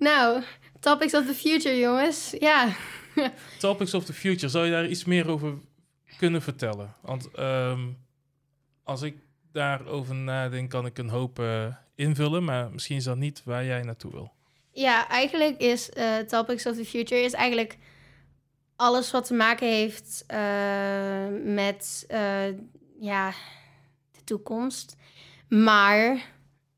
Nou, topics of the future, jongens. Ja. Topics of the future, zou je daar iets meer over kunnen vertellen? Want ehm, als ik daarover nadenk, kan ik een hoop eh, invullen, maar misschien is dat niet waar jij naartoe wil. Ja, eigenlijk is eh, Topics of the Future is eigenlijk alles wat te maken heeft eh, met ja, de toekomst. Maar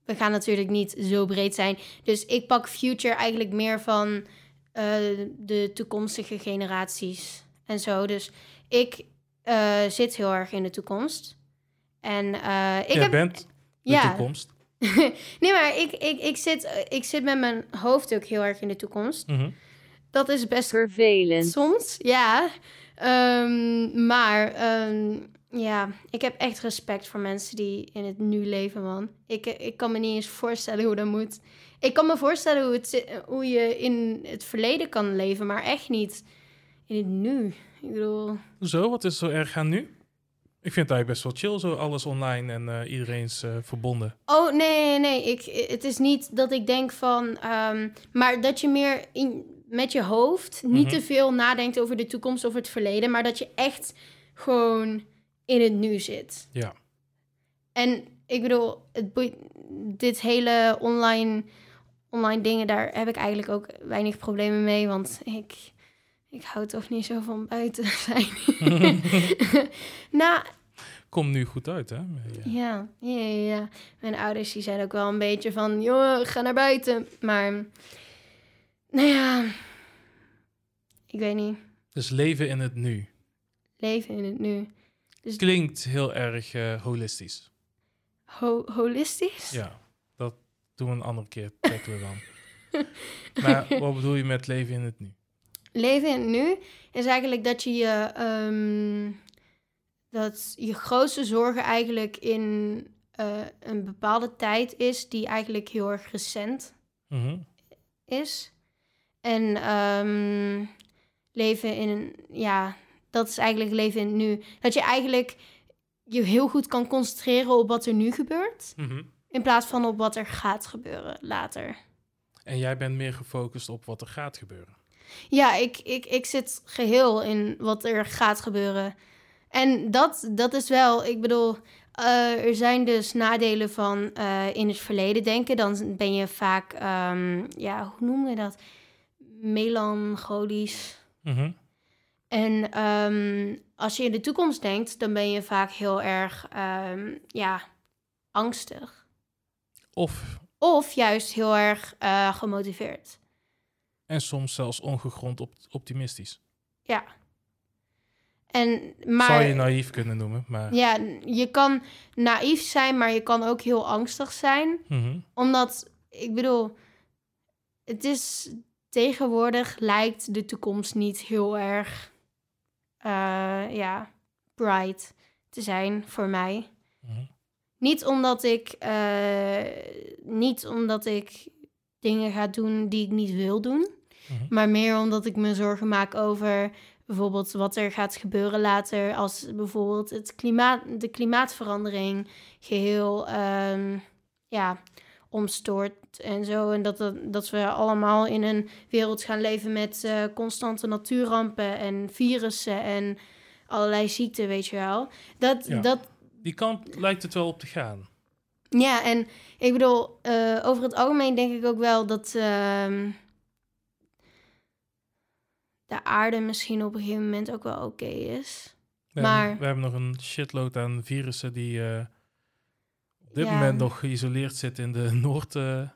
we gaan natuurlijk niet zo breed zijn. Dus ik pak future eigenlijk meer van eh, de toekomstige generaties en zo. Dus ik eh, zit heel erg in de toekomst. En eh, ik jij heb bent de ja, toekomst. nee, maar ik, ik, ik, zit, ik zit met mijn hoofd ook heel erg in de toekomst. Mhm. Dat is best vervelend, soms, ja. Ehm, maar ehm, ja, ik heb echt respect voor mensen die in het nu leven, man. Ik, ik kan me niet eens voorstellen hoe dat moet. Ik kan me voorstellen hoe, het, zi- hoe je in het verleden kan leven, maar echt niet in het nu. Ik bedoel, Hoezo? Wat is zo erg aan nu? Ik vind het eigenlijk best wel chill, zo alles online en eh, iedereen is eh, verbonden. Oh, nee, nee, nee. Ik, het is niet dat ik denk van... ehm, maar dat je meer in, met je hoofd niet Mhm. te veel nadenkt over de toekomst of het verleden... maar dat je echt gewoon in het nu zit. Ja. En ik bedoel, het boeit, dit hele online, online dingen... daar heb ik eigenlijk ook weinig problemen mee... want ik, ik hou toch niet zo van buiten zijn. nou, Komt nu goed uit, hè? Ja, ja, ja, ja. Mijn ouders die zijn ook wel een beetje van, joh, ga naar buiten. Maar, nou ja, ik weet niet. Dus leven in het nu. Leven in het nu. Klinkt heel erg eh, holistisch. Ho- holistisch? Ja, dat doen we een andere keer, trekken we dan. maar wat bedoel je met leven in het nu? Leven in het nu is eigenlijk dat je je, ehm, dat je grootste zorgen eigenlijk in eh, een bepaalde tijd is die eigenlijk heel erg recent Mhm. is. En ehm, leven in een, ja, dat is eigenlijk leven in het nu. Dat je eigenlijk je heel goed kan concentreren op wat er nu gebeurt, Mhm. in plaats van op wat er gaat gebeuren later. En jij bent meer gefocust op wat er gaat gebeuren. Ja, ik, ik, ik zit geheel in wat er gaat gebeuren. En dat, dat is wel, ik bedoel, eh, er zijn dus nadelen van eh, in het verleden denken. Dan ben je vaak, ehm, ja, hoe noem je dat? Melancholisch. Mhm. En ehm, als je in de toekomst denkt, dan ben je vaak heel erg, ehm, ja, angstig. Of, Of juist heel erg eh, gemotiveerd. en soms zelfs ongegrond op optimistisch. Ja. En, maar, Zou je naïef kunnen noemen, maar... Ja, je kan naïef zijn, maar je kan ook heel angstig zijn. Mhm. Omdat, ik bedoel, het is tegenwoordig lijkt de toekomst niet heel erg, eh, ja, bright te zijn voor mij. Mhm. Niet omdat ik, eh, niet omdat ik dingen ga doen die ik niet wil doen, Mhm. maar meer omdat ik me zorgen maak over bijvoorbeeld wat er gaat gebeuren later als bijvoorbeeld het klimaat, de klimaatverandering geheel ehm, ja, omstoort en zo. En dat, dat, dat we allemaal in een wereld gaan leven met eh, constante natuurrampen en virussen en allerlei ziekten, weet je wel. Dat, Ja. dat, Die kant lijkt het wel op te gaan. ja, en ik bedoel, eh, over het algemeen denk ik ook wel dat ehm, de aarde misschien op een gegeven moment ook wel oké is. We, Maar- hebben, we hebben nog een shitload aan virussen die eh, dit Ja. moment nog geïsoleerd zitten in de Noord, eh,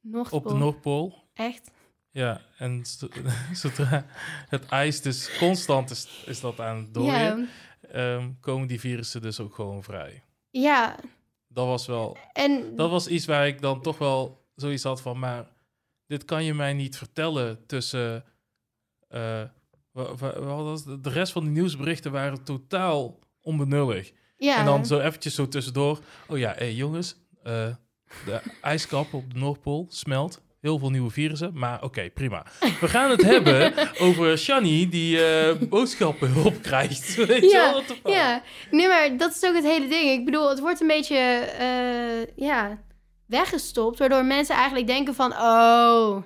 Noordpool. op de Noordpool. Echt? Ja, en zo- zodra het ijs dus constant is, is dat aan het dooien, Ja, ehm, komen die virussen dus ook gewoon vrij. ja, Dat was wel, en dat was iets waar ik dan toch wel zoiets had van, maar dit kan je mij niet vertellen tussen, eh, het? de rest van de nieuwsberichten waren totaal onbenullig. Ja, En dan zo eventjes zo tussendoor. Oh ja, hey, jongens. eh, de ijskap op de Noordpool smelt. Heel veel nieuwe virussen. Maar oké, prima. We gaan het hebben over Shani die eh, boodschappen opkrijgt. Weet je Ja, wel? The fuck? ja. Nee, maar dat is ook het hele ding. Ik bedoel, het wordt een beetje, eh, ja, weggestopt, waardoor mensen eigenlijk denken van, oh,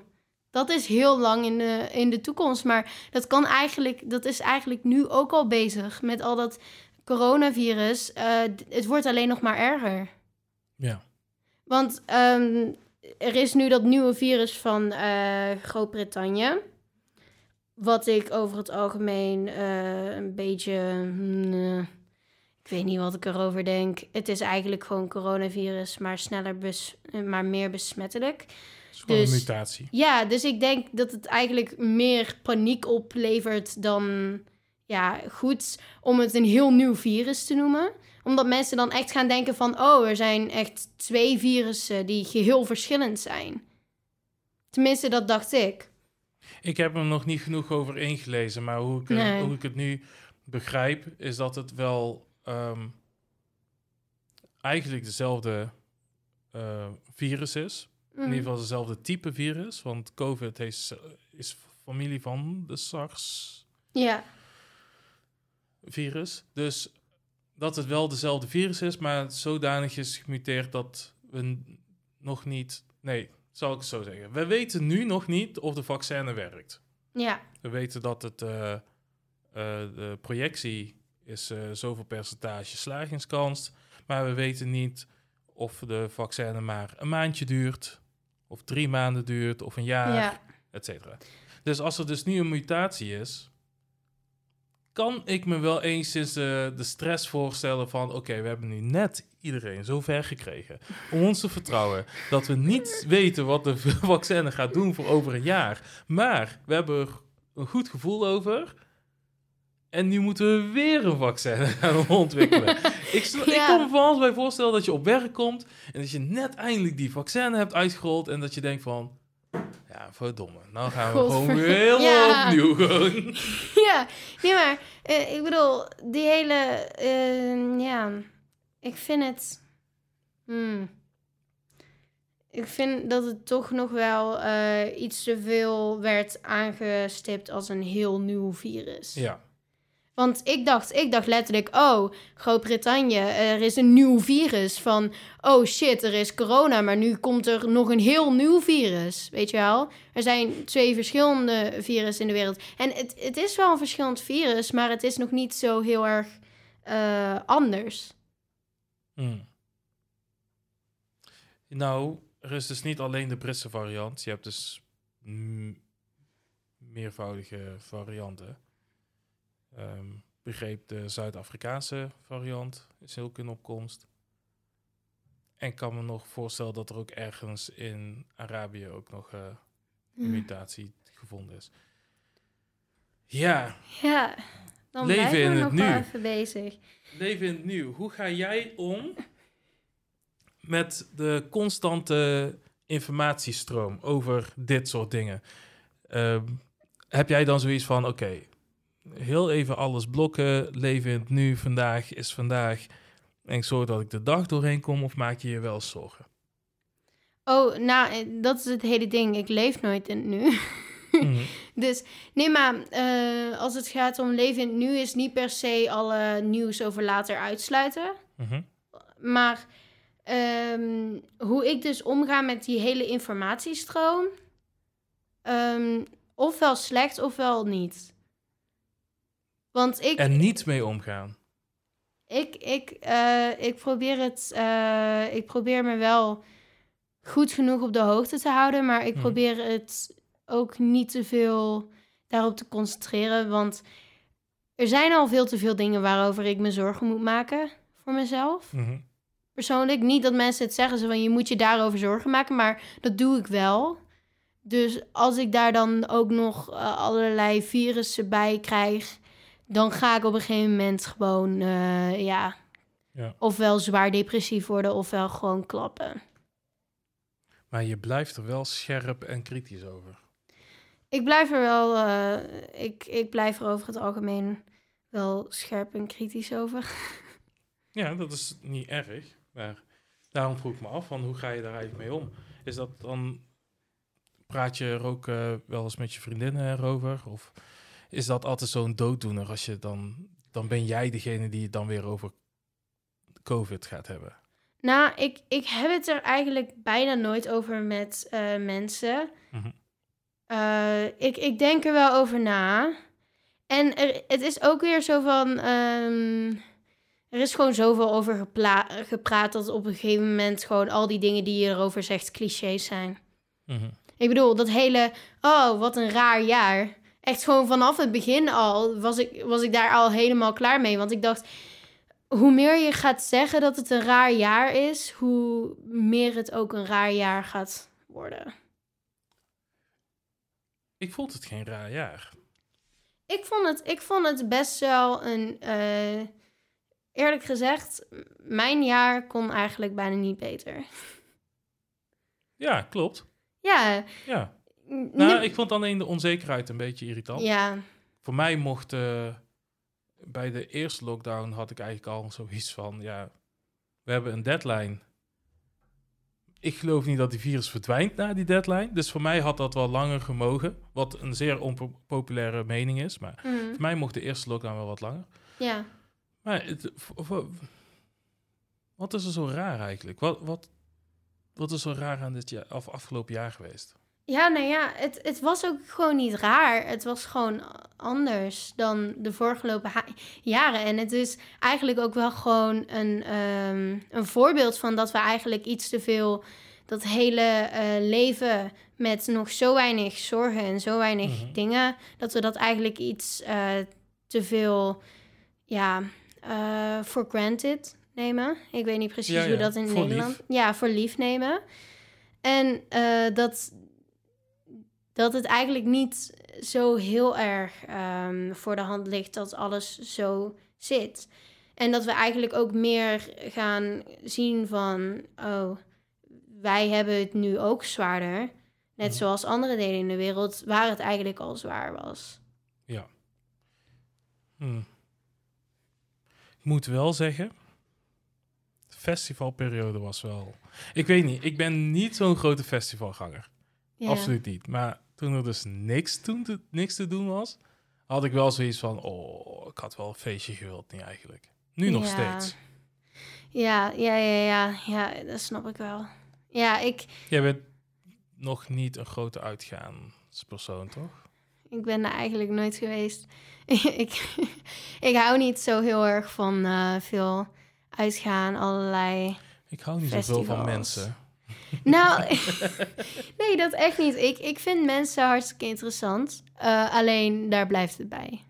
Dat is heel lang in de, in de toekomst. Maar dat kan eigenlijk, dat is eigenlijk nu ook al bezig met al dat coronavirus. Eh, het wordt alleen nog maar erger. Ja. Want ehm, er is nu dat nieuwe virus van eh, Groot-Brittannië. Wat ik over het algemeen eh, een beetje. eh, ik weet niet wat ik erover denk. Het is eigenlijk gewoon coronavirus, maar sneller bes maar meer besmettelijk. Dus- een mutatie. Ja, dus ik denk dat het eigenlijk meer paniek oplevert dan ja, goed om het een heel nieuw virus te noemen. Omdat mensen dan echt gaan denken van... oh, er zijn echt twee virussen die geheel verschillend zijn. Tenminste, dat dacht ik. Ik heb er nog niet genoeg over ingelezen, maar hoe ik, Nee. hoe ik het nu begrijp, is dat het wel ehm, eigenlijk dezelfde eh, virus is. In ieder geval dezelfde type virus, want COVID is, is familie van de SARS-virus. Ja, Dus dat het wel dezelfde virus is, maar zodanig is gemuteerd dat we nog niet... Nee, zal ik het zo zeggen. We weten nu nog niet of de vaccin werkt. ja, We weten dat het, eh, eh, de projectie is eh zoveel percentage slagingskans. Maar we weten niet of de vaccin maar een maandje duurt, of drie maanden duurt, of een jaar, ja. et cetera. Dus als er dus nu een mutatie is, kan ik me wel enigszins de, de stress voorstellen van... oké, we hebben nu net iedereen zo ver gekregen om ons te vertrouwen... dat we niet weten wat de vaccin gaat doen voor over een jaar. Maar we hebben er een goed gevoel over... En nu moeten we weer een vaccin gaan ontwikkelen. ik, ik kan me van alles bij voorstellen dat je op werk komt... en dat je net eindelijk die vaccin hebt uitgerold... en dat je denkt van... Ja, verdomme. Nou gaan we Godver- gewoon weer Ja. opnieuw. Gewoon. ja, nee maar, eh, ik bedoel, die hele, eh, ja, ik vind het, hmm. ik vind dat het toch nog wel eh, iets te veel werd aangestipt als een heel nieuw virus. Ja, Want ik dacht, ik dacht letterlijk, oh, Groot-Brittannië, er is een nieuw virus van, oh shit, er is corona, maar nu komt er nog een heel nieuw virus, weet je wel? Er zijn twee verschillende virussen in de wereld. En het, het is wel een verschillend virus, maar het is nog niet zo heel erg eh, anders. Hmm. Nou, er is dus niet alleen de Britse variant. Je hebt dus meervoudige varianten. Ehm begreep de Zuid-Afrikaanse variant is ook in opkomst. En kan me nog voorstellen dat er ook ergens in Arabië ook nog eh, een mutatie gevonden is. Ja, Ja, dan Leven blijven we nog wel nu. even bezig. Leven in het nieuw. Hoe ga jij om met de constante informatiestroom over dit soort dingen? Ehm, heb jij dan zoiets van, oké, heel even alles blokken, leven in het nu, vandaag is vandaag, en ik zorg dat ik de dag doorheen kom, of maak je je wel zorgen? Oh, nou, eh, dat is het hele ding. Ik leef nooit in het nu. Mhm. Dus nee, maar eh, als het gaat om leven in het nu, is niet per se alle nieuws over later uitsluiten. Mhm. Maar ehm, hoe ik dus omga met die hele informatiestroom, ehm, ofwel slecht ofwel niet. Want ik, En niet mee omgaan. ik, ik, eh, ik, probeer het, eh, ik probeer me wel goed genoeg op de hoogte te houden, maar ik Mhm. probeer het ook niet te veel daarop te concentreren, want er zijn al veel te veel dingen waarover ik me zorgen moet maken voor mezelf. Mhm. Persoonlijk, niet dat mensen het zeggen, zo van je moet je daarover zorgen maken, maar dat doe ik wel. Dus als ik daar dan ook nog eh, allerlei virussen bij krijg, dan ga ik op een gegeven moment gewoon, eh, ja, Ja. ofwel zwaar depressief worden, ofwel gewoon klappen. Maar je blijft er wel scherp en kritisch over. Ik blijf er wel, eh, ik, ik blijf er over het algemeen wel scherp en kritisch over. Ja, dat is niet erg. Maar daarom vroeg ik me af, van hoe ga je daar eigenlijk mee om? Is dat dan, praat je er ook eh, wel eens met je vriendinnen erover? Of is dat altijd zo'n dooddoener als je dan, dan ben jij degene die het dan weer over COVID gaat hebben? Nou, ik, ik heb het er eigenlijk bijna nooit over met eh, mensen. Mhm. Eh, ik, ik denk er wel over na. En er, het is ook weer zo van. ehm, er is gewoon zoveel over gepraat dat op een gegeven moment gewoon al die dingen die je erover zegt clichés zijn. Mhm. Ik bedoel, dat hele, oh, wat een raar jaar. Echt gewoon vanaf het begin al was ik, was ik daar al helemaal klaar mee. Want ik dacht, hoe meer je gaat zeggen dat het een raar jaar is, hoe meer het ook een raar jaar gaat worden. Ik vond het geen raar jaar. Ik vond het, ik vond het best wel een, eh, eerlijk gezegd, mijn jaar kon eigenlijk bijna niet beter. Ja, klopt. Ja. Ja. Nou, ik vond alleen de onzekerheid een beetje irritant. ja, Voor mij mocht eh, bij de eerste lockdown had ik eigenlijk al zoiets van, ja, we hebben een deadline. Ik geloof niet dat die virus verdwijnt na die deadline. Dus voor mij had dat wel langer gemogen. Wat een zeer onpopulaire mening is. Maar mhm, voor mij mocht de eerste lockdown wel wat langer. ja. Maar het, wat is er zo raar eigenlijk? Wat, wat, wat is zo raar aan dit jaar, of afgelopen jaar geweest? Ja, nou ja, het, het was ook gewoon niet raar. Het was gewoon anders dan de voorgelopen jaren. En het is eigenlijk ook wel gewoon een, ehm, een voorbeeld van dat we eigenlijk iets te veel... dat hele eh, leven met nog zo weinig zorgen en zo weinig Mhm. dingen... dat we dat eigenlijk iets eh, te veel, ja, eh for granted nemen. Ik weet niet precies Ja, hoe ja, dat in voor Nederland... lief. Ja, voor lief nemen. En eh, dat, dat het eigenlijk niet zo heel erg ehm, voor de hand ligt dat alles zo zit. En dat we eigenlijk ook meer gaan zien van, oh, wij hebben het nu ook zwaarder. Net Mhm. zoals andere delen in de wereld waar het eigenlijk al zwaar was. Ja. Hm. Ik moet wel zeggen, de festivalperiode was wel... Ik weet niet, ik ben niet zo'n grote festivalganger. Ja. Absoluut niet. Maar toen er dus niks, toen te, niks te doen was, had ik wel zoiets van... Oh, ik had wel een feestje gewild, niet eigenlijk. Nu nog Ja. steeds. Ja, ja, ja, ja, ja, dat snap ik wel. Ja, ik, Jij bent nog niet een grote uitgaanspersoon, toch? Ik ben er eigenlijk nooit geweest. ik, ik hou niet zo heel erg van eh, veel uitgaan, allerlei. Ik hou niet zoveel van mensen. Nou, nee, dat echt niet. Ik, ik vind mensen hartstikke interessant. Eh, alleen daar blijft het bij.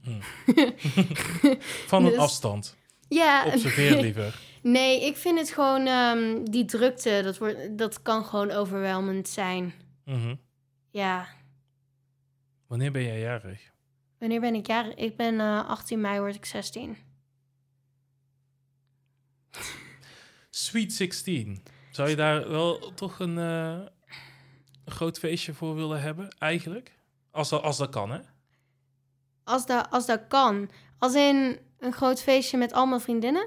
Van een Dus- afstand. Ja, Observeer liever. nee, ik vind het gewoon ehm, die drukte. Dat, wordt, dat kan gewoon overweldigend zijn. Mhm. Ja. Wanneer ben jij jarig? Wanneer ben ik jarig? Ik ben eh 18 mei, word ik 16. Sweet 16. Zou je daar wel toch een, eh, een groot feestje voor willen hebben, eigenlijk? Als dat, als dat kan, hè? Als dat, als dat kan. Als in een groot feestje met allemaal vriendinnen?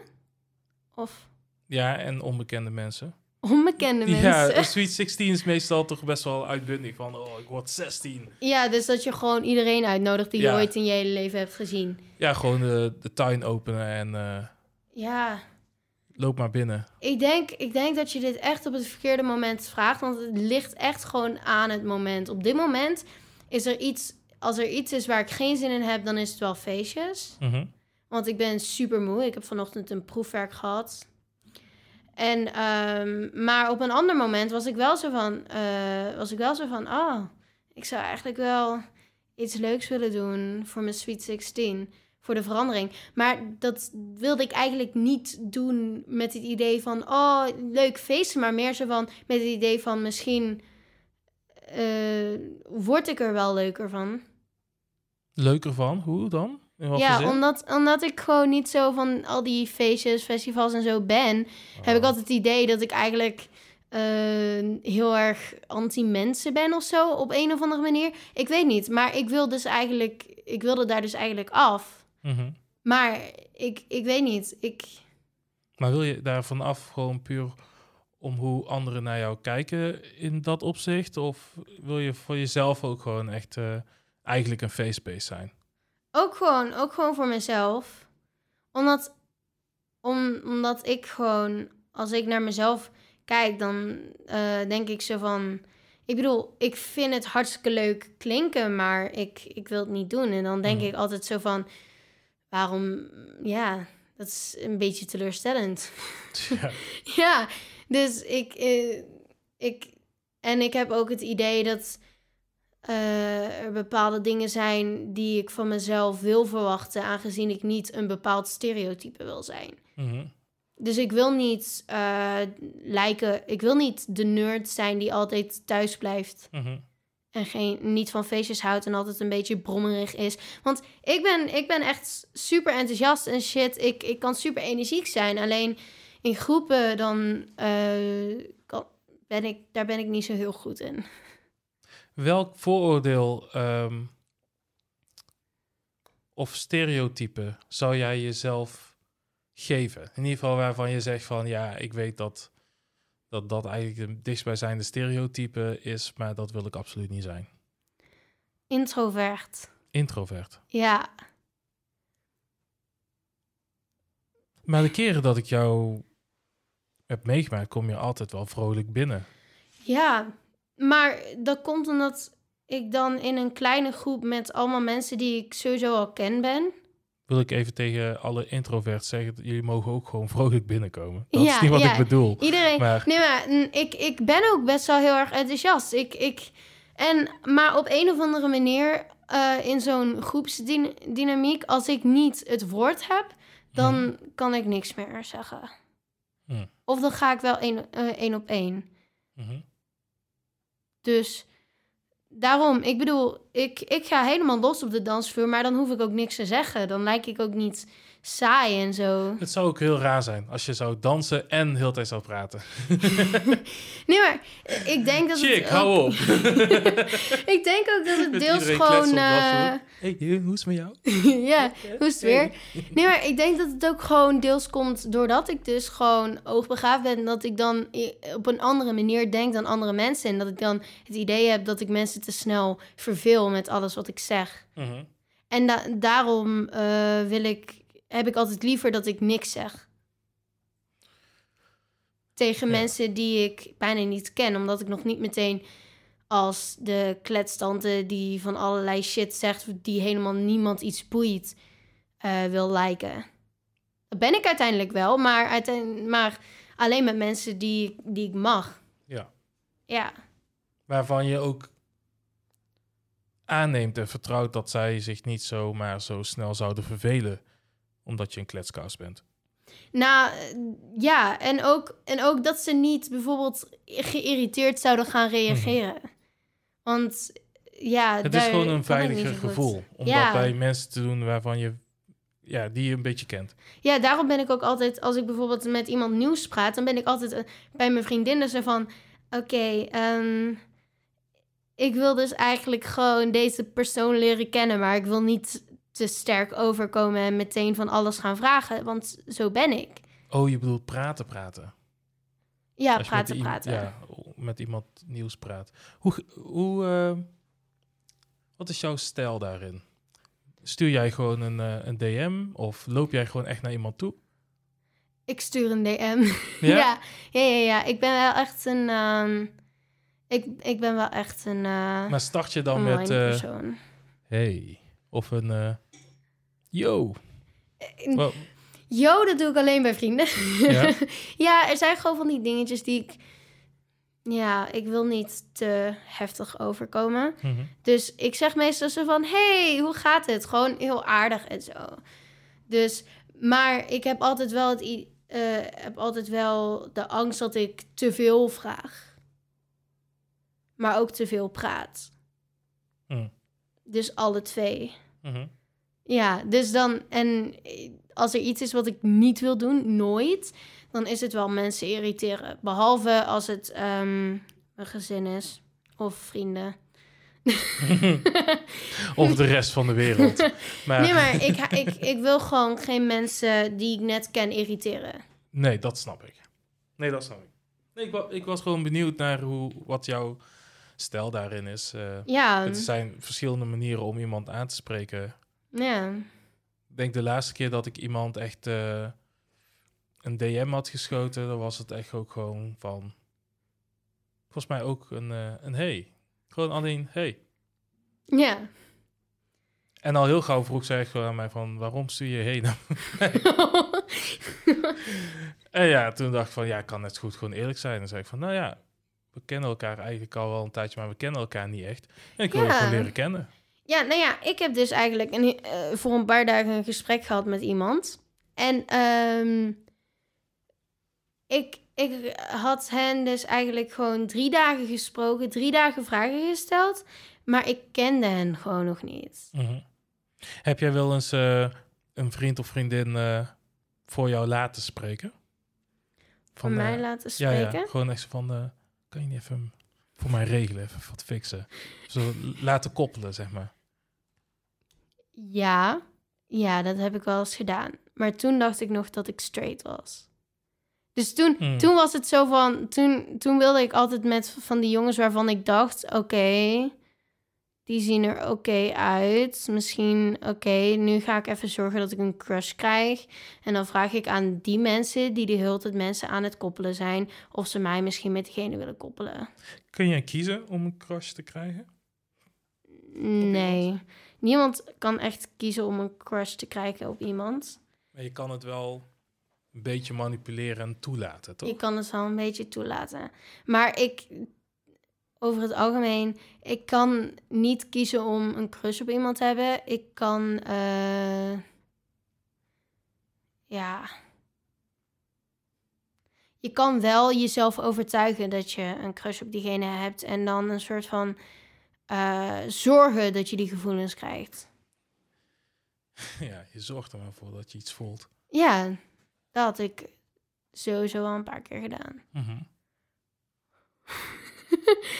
Of Ja, en onbekende mensen. onbekende mensen? Ja, Ja, Sweet 16 is meestal toch best wel uitbundig van... Oh, ik word 16. dus dat je gewoon iedereen uitnodigt die je Ja. ooit in je hele leven hebt gezien. Ja, gewoon de, de tuin openen en eh, Ja, loop maar binnen. ik denk, ik denk dat je dit echt op het verkeerde moment vraagt. Want het ligt echt gewoon aan het moment. Op dit moment is er iets... Als er iets is waar ik geen zin in heb, dan is het wel feestjes. Mhm. Want ik ben super moe. Ik heb vanochtend een proefwerk gehad. En, ehm, maar op een ander moment was ik wel zo van, eh, was ik wel zo van, oh, ik zou eigenlijk wel iets leuks willen doen voor mijn Sweet 16, voor de verandering. Maar dat wilde ik eigenlijk niet doen met het idee van, oh, leuk feesten, maar meer zo van, met het idee van misschien eh, word ik er wel leuker van. Leuker van? Hoe dan? Ja, omdat, omdat ik gewoon niet zo van al die feestjes, festivals en zo ben, heb ik Oh. altijd het idee dat ik eigenlijk eh, heel erg anti-mensen ben of zo, op een of andere manier. Ik weet niet, maar ik wil dus eigenlijk, ik wilde daar dus eigenlijk af. Mhm. Maar ik, ik weet niet, ik... Maar wil je daar vanaf gewoon puur om hoe anderen naar jou kijken in dat opzicht? Of wil je voor jezelf ook gewoon echt eh, eigenlijk een facebase zijn? Ook gewoon, ook gewoon voor mezelf. Omdat, om, omdat ik gewoon, als ik naar mezelf kijk, dan eh, denk ik zo van... Ik bedoel, ik vind het hartstikke leuk klinken, maar ik, ik wil het niet doen. En dan denk Mhm. ik altijd zo van, waarom, ja, dat is een beetje teleurstellend. Ja. Ja, dus ik, eh, ik. En ik heb ook het idee dat eh, er bepaalde dingen zijn die ik van mezelf wil verwachten, aangezien ik niet een bepaald stereotype wil zijn. Mhm. Dus ik wil niet eh, lijken, ik wil niet de nerd zijn die altijd thuis blijft Mhm. En geen, niet van feestjes houdt en altijd een beetje brommerig is. Want ik ben, ik ben echt super enthousiast en shit. Ik, ik kan super energiek zijn. Alleen in groepen dan eh, kan, ben ik, daar ben ik niet zo heel goed in. Welk vooroordeel ehm, of stereotype zou jij jezelf geven? In ieder geval waarvan je zegt van ja, ik weet dat dat, dat eigenlijk een dichtstbijzijnde stereotype is, maar dat wil ik absoluut niet zijn. Introvert. Introvert. Ja, Maar de keren dat ik jou heb meegemaakt, kom je altijd wel vrolijk binnen. ja. Maar dat komt omdat ik dan in een kleine groep met allemaal mensen die ik sowieso al ken ben. Wil ik even tegen alle introverts zeggen, dat jullie mogen ook gewoon vrolijk binnenkomen. Dat is Ja, niet wat ja. ik bedoel. Iedereen. Maar Nee, maar mm, ik, ik ben ook best wel heel erg enthousiast. Ik, ik, en, maar op een of andere manier eh, in zo'n groepsdynamiek, als ik niet het woord heb, dan kan ik niks meer zeggen. Hmm. Of dan ga ik wel één, één op één. Mhm. Dus daarom, ik bedoel, ik, ik ga helemaal los op de dansvloer, maar dan hoef ik ook niks te zeggen. Dan lijk ik ook niet saai en zo. Het zou ook heel raar zijn als je zou dansen en heel tijd zou praten. Nee, maar ik denk dat Chick, het hou op. Ik denk ook dat het deels gewoon... eh. Hey, eh, hoe is het met jou? ja, hoe is het weer? Nee, maar ik denk dat het ook gewoon deels komt doordat ik dus gewoon oogbegaafd ben. Dat ik dan op een andere manier denk dan andere mensen. En dat ik dan het idee heb dat ik mensen te snel verveel met alles wat ik zeg. Mhm. En da- daarom eh, wil ik, heb ik altijd liever dat ik niks zeg. Tegen Ja. mensen die ik bijna niet ken. Omdat ik nog niet meteen als de kletstante die van allerlei shit zegt... die helemaal niemand iets boeit, eh, wil liken. Dat ben ik uiteindelijk wel, maar, uiteindelijk, maar alleen met mensen die, ik- die ik mag. Ja. Ja, Waarvan je ook aanneemt en vertrouwt dat zij zich niet zomaar zo snel zouden vervelen. Omdat je een kletskous bent. Nou, ja, en ook, en ook dat ze niet bijvoorbeeld geïrriteerd zouden gaan reageren. Want ja, Mhm. Het is gewoon een veiliger gevoel. Om Ja. dat bij mensen te doen waarvan je, ja, die je een beetje kent. Ja, daarom ben ik ook altijd, als ik bijvoorbeeld met iemand nieuws praat, dan ben ik altijd eh, bij mijn vriendinnen zo van: Oké, ehm, ik wil dus eigenlijk gewoon deze persoon leren kennen, maar ik wil niet te sterk overkomen en meteen van alles gaan vragen, want zo ben ik. Oh, je bedoelt praten, praten. Ja, Als praten, met praten. Ja, met iemand nieuws praat. Hoe, hoe eh, wat is jouw stijl daarin? Stuur jij gewoon een, eh, een DM of loop jij gewoon echt naar iemand toe? Ik stuur een DM. Ja? Ja, ja, ja, ja. Ik ben wel echt een. ehm, ik, ik ben wel echt een. eh Maar start je dan met, eh, hey, of een, eh, yo. Eh, Wow. Yo, dat doe ik alleen bij vrienden. Ja? ja, er zijn gewoon van die dingetjes die ik. Ja, ik wil niet te heftig overkomen. Mhm. Dus ik zeg meestal zo van: hey, hoe gaat het? Gewoon heel aardig en zo. Dus, maar ik heb altijd wel het. eh, heb altijd wel de angst dat ik te veel vraag. Maar ook te veel praat. Mm. Dus alle twee. Mhm. Ja, dus dan, en als er iets is wat ik niet wil doen, nooit, dan is het wel mensen irriteren. Behalve als het ehm, een gezin is of vrienden. of de rest van de wereld. Maar, Nee, maar ik, ik, ik wil gewoon geen mensen die ik net ken irriteren. Nee, dat snap ik. Nee, dat snap ik. Nee, ik, wa- ik was gewoon benieuwd naar hoe, wat jouw stijl daarin is. Eh, Ja, Het zijn verschillende manieren om iemand aan te spreken. ja. Ik denk de laatste keer dat ik iemand echt eh, een DM had geschoten, dan was het echt ook gewoon van... volgens mij ook een, eh, een hey. Gewoon alleen hey. Ja. En al heel gauw vroeg zij gewoon aan mij van, waarom stuur je hey naar En ja, toen dacht ik van, ja, ik kan net goed gewoon eerlijk zijn. En zei ik van, nou ja, we kennen elkaar eigenlijk al wel een tijdje, maar we kennen elkaar niet echt. En ik wil je Ja. gewoon leren kennen. Ja, nou ja, ik heb dus eigenlijk een, eh, voor een paar dagen een gesprek gehad met iemand. En ehm, ik, ik had hen dus eigenlijk gewoon drie dagen gesproken, drie dagen vragen gesteld. Maar ik kende hen gewoon nog niet. Mhm. Heb jij wel eens eh, een vriend of vriendin eh, voor jou laten spreken? Van eh, mij laten ja, spreken. ja, gewoon echt van, kan je niet even voor mij regelen, even wat fixen? Zo laten koppelen, zeg maar. Ja, ja, dat heb ik wel eens gedaan. Maar toen dacht ik nog dat ik straight was. Dus toen, Hmm. toen was het zo van... Toen, toen wilde ik altijd met van die jongens waarvan ik dacht... Oké, die zien er oké uit. Misschien, oké, nu ga ik even zorgen dat ik een crush krijg. En dan vraag ik aan die mensen... die de hele tijd mensen aan het koppelen zijn... of ze mij misschien met diegene willen koppelen. Kun jij kiezen om een crush te krijgen? Nee, niemand kan echt kiezen om een crush te krijgen op iemand... Maar je kan het wel een beetje manipuleren en toelaten, toch? Je kan het wel een beetje toelaten. Maar ik, over het algemeen, ik kan niet kiezen om een crush op iemand te hebben. Ik kan, eh, ja. Je kan wel jezelf overtuigen dat je een crush op diegene hebt. En dan een soort van eh, zorgen dat je die gevoelens krijgt. Ja, je zorgt er maar voor dat je iets voelt. Ja, dat had ik sowieso al een paar keer gedaan. Mhm.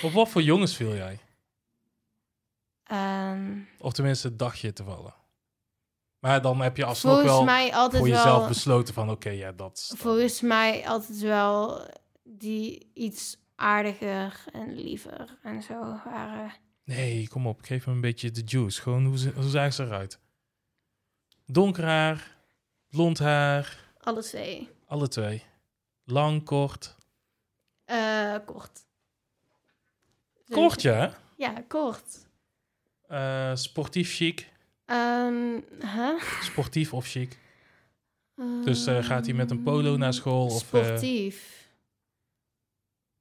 Op wat voor jongens viel jij? Ehm, Of tenminste, dacht je te vallen? Maar dan heb je alsnog wel mij altijd voor jezelf wel. besloten van... oké, ja, dat... dan- Volgens mij altijd wel die iets aardiger en liever en zo waren. Nee, kom op, geef me een beetje de juice. Gewoon, hoe, hoe zagen ze eruit? Donker haar, blond haar, Alle twee. alle twee. Lang, kort. Eh, kort. Kort, ja. Ja, kort. Eh, sportief chic. Ehm huh? Sportief of chic. Dus, eh, gaat hij met een polo naar school of, eh, Sportief.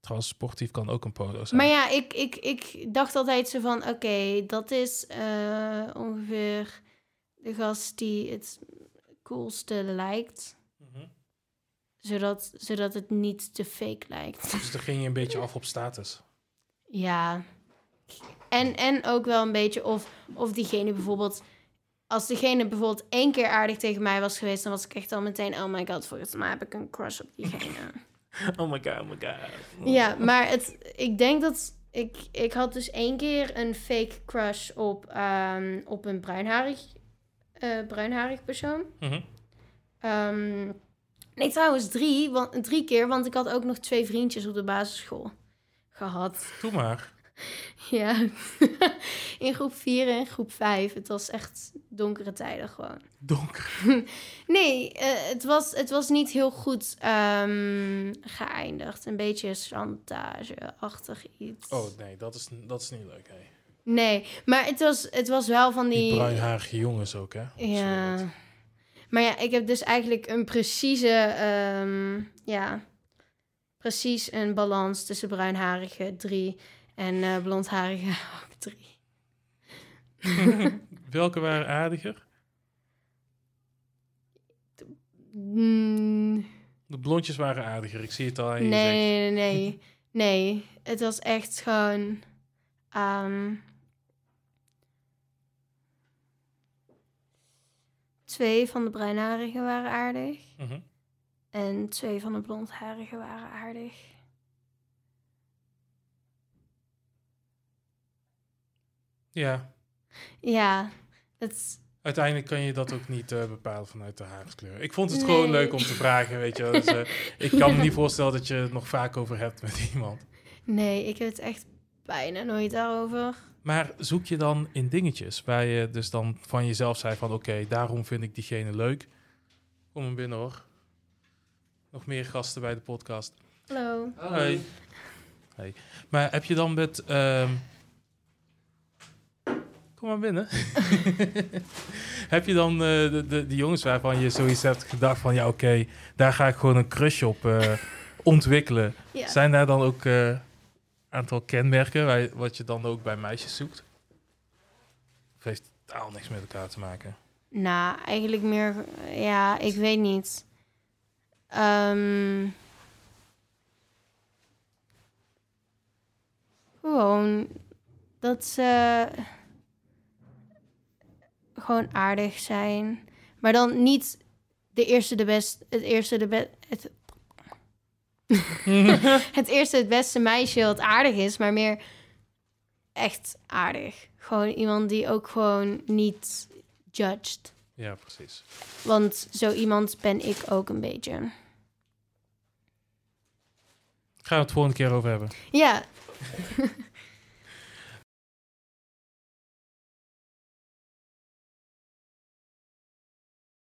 Trouwens, sportief kan ook een polo zijn. Maar ja, ik, ik, ik dacht altijd zo van... Oké, dat is eh, ongeveer de gast die het coolste lijkt. Mhm. Zodat, zodat het niet te fake lijkt. Dus dan ging je een beetje af op status. Ja. En, en ook wel een beetje of, of diegene bijvoorbeeld... Als diegene bijvoorbeeld één keer aardig tegen mij was geweest... dan was ik echt al meteen... Oh my god, volgens mij heb ik een crush op diegene. Oh my god, oh my god. ja, maar het, ik denk dat... Ik, ik had dus één keer een fake crush op, ehm, op een bruinharig, eh, bruinharig persoon. Ehm, nee, trouwens drie, want, drie keer. Want ik had ook nog twee vriendjes op de basisschool gehad. Doe maar. Ja, in groep 4 en groep 5. Het was echt donkere tijden gewoon. Donker. Nee, eh, het, was, het was niet heel goed ehm, geëindigd. Een beetje chantage-achtig iets. Oh nee, dat is, dat is niet leuk. Hè. Nee, maar het was, het was wel van die... Die bruinharige jongens ook, hè? Ja. Maar ja, ik heb dus eigenlijk een precieze, ehm, ja, precies een balans tussen bruinharige drie en eh blondharige ook drie. Welke waren aardiger? Mm, De blondjes waren aardiger. Ik zie het al aan je nee, nee, nee, nee. Het was echt gewoon, ehm, twee van de bruinharigen waren aardig Mhm. En twee van de blondharigen waren aardig. Ja, Ja, het, uiteindelijk kan je dat ook niet eh, bepalen vanuit de haarskleur. Ik vond het Nee. gewoon leuk om te vragen, weet je. wel. Dus, eh, ik kan me niet voorstellen dat je het nog vaak over hebt met iemand. nee, ik heb het echt bijna nooit daarover. Maar zoek je dan in dingetjes waar je dus dan van jezelf zei van... oké, daarom vind ik diegene leuk. Kom hem binnen hoor. Nog meer gasten bij de podcast. Hallo. Hoi. Maar heb je dan met... ehm, Kom maar binnen. heb je dan eh, de, de, de jongens waarvan je zoiets hebt gedacht van... Ja, oké, daar ga ik gewoon een crush op eh, ontwikkelen. Zijn daar dan ook een aantal kenmerken waar wat je dan ook bij meisjes zoekt? Of heeft het niks met elkaar te maken? Nou, eigenlijk meer, ja, ik weet niet. Ehm, gewoon dat ze gewoon aardig zijn. Maar dan niet de eerste, de best, het eerste, de best, het, het eerste, het beste meisje wat aardig is, maar meer echt aardig. Gewoon iemand die ook gewoon niet judged. Ja, precies. Want zo iemand ben ik ook een beetje. Gaan we het volgende keer over hebben. Ja.